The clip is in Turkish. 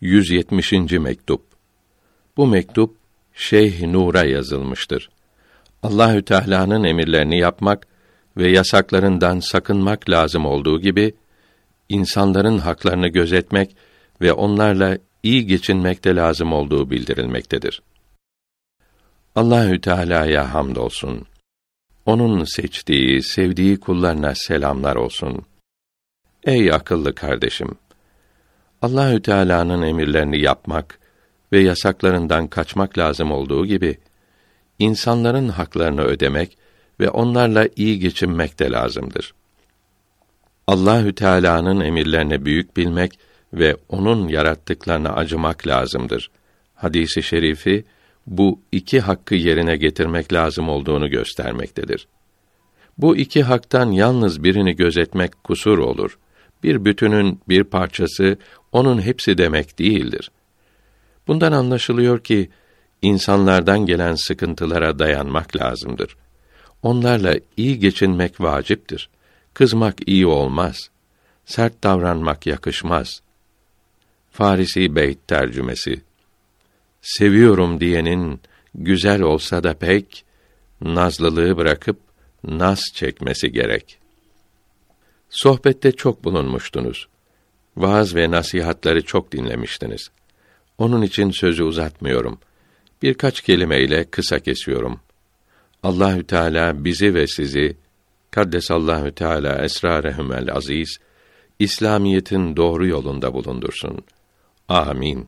170. mektup. Bu mektup Şeyh Nur'a yazılmıştır. Allahü Teala'nın emirlerini yapmak ve yasaklarından sakınmak lazım olduğu gibi insanların haklarını gözetmek ve onlarla iyi geçinmek de lazım olduğu bildirilmektedir. Allahü Teala'ya hamdolsun. Onun seçtiği, sevdiği kullarına selamlar olsun. Ey akıllı kardeşim, Allahü Teala'nın emirlerini yapmak ve yasaklarından kaçmak lazım olduğu gibi insanların haklarını ödemek ve onlarla iyi geçinmek de lazımdır. Allahü Teala'nın emirlerini büyük bilmek ve onun yarattıklarına acımak lazımdır. Hadisi şerifi bu iki hakkı yerine getirmek lazım olduğunu göstermektedir. Bu iki haktan yalnız birini gözetmek kusur olur. Bir bütünün bir parçası onun hepsi demek değildir. Bundan anlaşılıyor ki insanlardan gelen sıkıntılara dayanmak lazımdır. Onlarla iyi geçinmek vaciptir. Kızmak iyi olmaz. Sert davranmak yakışmaz. Farisi Beyt tercümesi Seviyorum diyenin güzel olsa da pek nazlılığı bırakıp nas çekmesi gerek. Sohbette çok bulunmuştunuz. Vaaz ve nasihatları çok dinlemiştiniz. Onun için sözü uzatmıyorum. Birkaç kelimeyle kısa kesiyorum. Allahü Teala bizi ve sizi Kaddesallahu Teala esrarehumel aziz İslamiyetin doğru yolunda bulundursun. Amin.